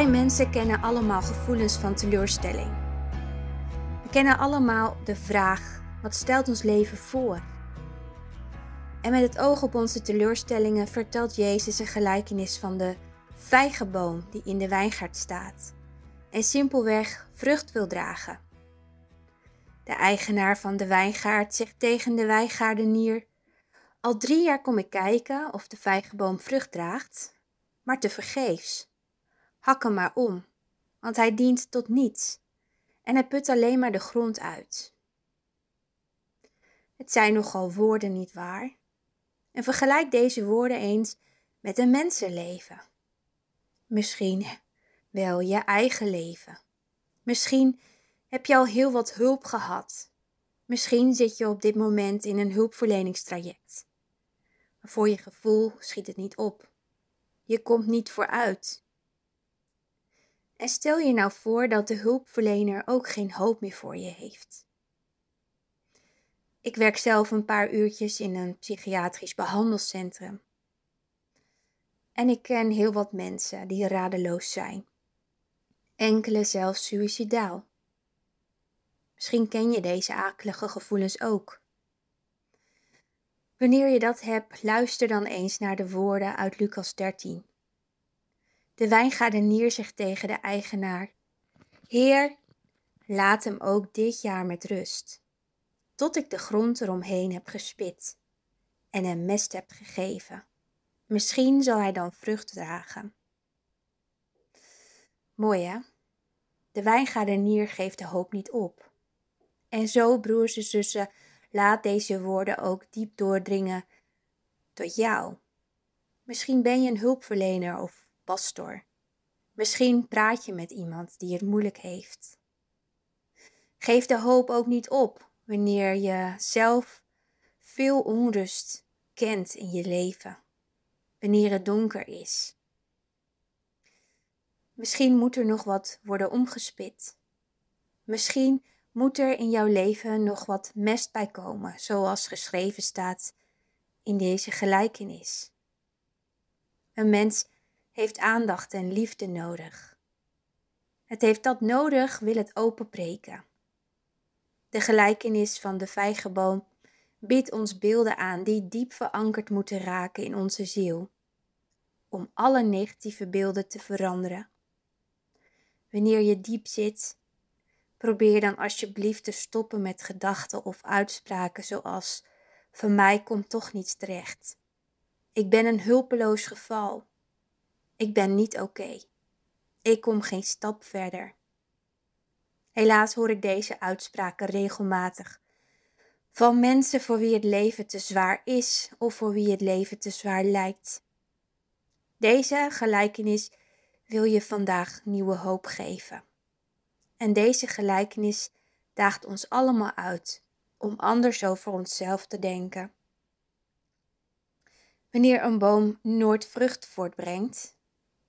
Wij mensen kennen allemaal gevoelens van teleurstelling. We kennen allemaal de vraag: wat stelt ons leven voor? En met het oog op onze teleurstellingen vertelt Jezus een gelijkenis van de vijgenboom die in de wijngaard staat en simpelweg vrucht wil dragen. De eigenaar van de wijngaard zegt tegen de wijngaardenier: Al drie jaar kom ik kijken of de vijgenboom vrucht draagt, maar te vergeefs. Hak hem maar om, want hij dient tot niets en hij put alleen maar de grond uit. Het zijn nogal woorden, niet waar? En vergelijk deze woorden eens met een mensenleven. Misschien wel je eigen leven. Misschien heb je al heel wat hulp gehad. Misschien zit je op dit moment in een hulpverleningstraject. Maar voor je gevoel schiet het niet op. Je komt niet vooruit. En stel je nou voor dat de hulpverlener ook geen hoop meer voor je heeft. Ik werk zelf een paar uurtjes in een psychiatrisch behandelcentrum. En ik ken heel wat mensen die radeloos zijn. Enkele zelfs suïcidaal. Misschien ken je deze akelige gevoelens ook. Wanneer je dat hebt, luister dan eens naar de woorden uit Lucas 13. De wijngaardenier zegt tegen de eigenaar: Heer, laat hem ook dit jaar met rust, tot ik de grond eromheen heb gespit en hem mest heb gegeven. Misschien zal hij dan vrucht dragen. Mooi hè? De wijngaardenier geeft de hoop niet op. En zo, broers en zussen, laat deze woorden ook diep doordringen tot jou. Misschien ben je een hulpverlener of pastor. Misschien praat je met iemand die het moeilijk heeft. Geef de hoop ook niet op wanneer je zelf veel onrust kent in je leven, wanneer het donker is. Misschien moet er nog wat worden omgespit. Misschien moet er in jouw leven nog wat mest bij komen, zoals geschreven staat in deze gelijkenis. Een mens heeft aandacht en liefde nodig. Het heeft dat nodig, wil het openbreken. De gelijkenis van de vijgenboom biedt ons beelden aan die diep verankerd moeten raken in onze ziel, om alle negatieve beelden te veranderen. Wanneer je diep zit, probeer dan alsjeblieft te stoppen met gedachten of uitspraken zoals: Van mij komt toch niets terecht. Ik ben een hulpeloos geval. Ik ben niet oké. Ik kom geen stap verder. Helaas hoor ik deze uitspraken regelmatig. Van mensen voor wie het leven te zwaar is of voor wie het leven te zwaar lijkt. Deze gelijkenis wil je vandaag nieuwe hoop geven. En deze gelijkenis daagt ons allemaal uit om anders over onszelf te denken. Wanneer een boom nooit vrucht voortbrengt,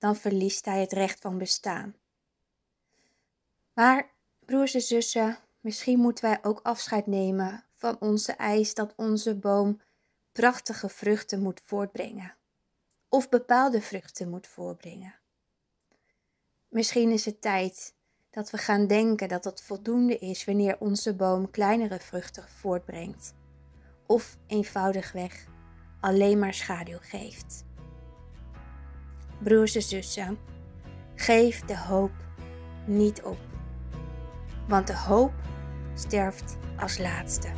dan verliest hij het recht van bestaan. Maar, broers en zussen, misschien moeten wij ook afscheid nemen van onze eis dat onze boom prachtige vruchten moet voortbrengen, of bepaalde vruchten moet voortbrengen. Misschien is het tijd dat we gaan denken dat het voldoende is wanneer onze boom kleinere vruchten voortbrengt, of eenvoudigweg alleen maar schaduw geeft. Broers en zussen, geef de hoop niet op, want de hoop sterft als laatste.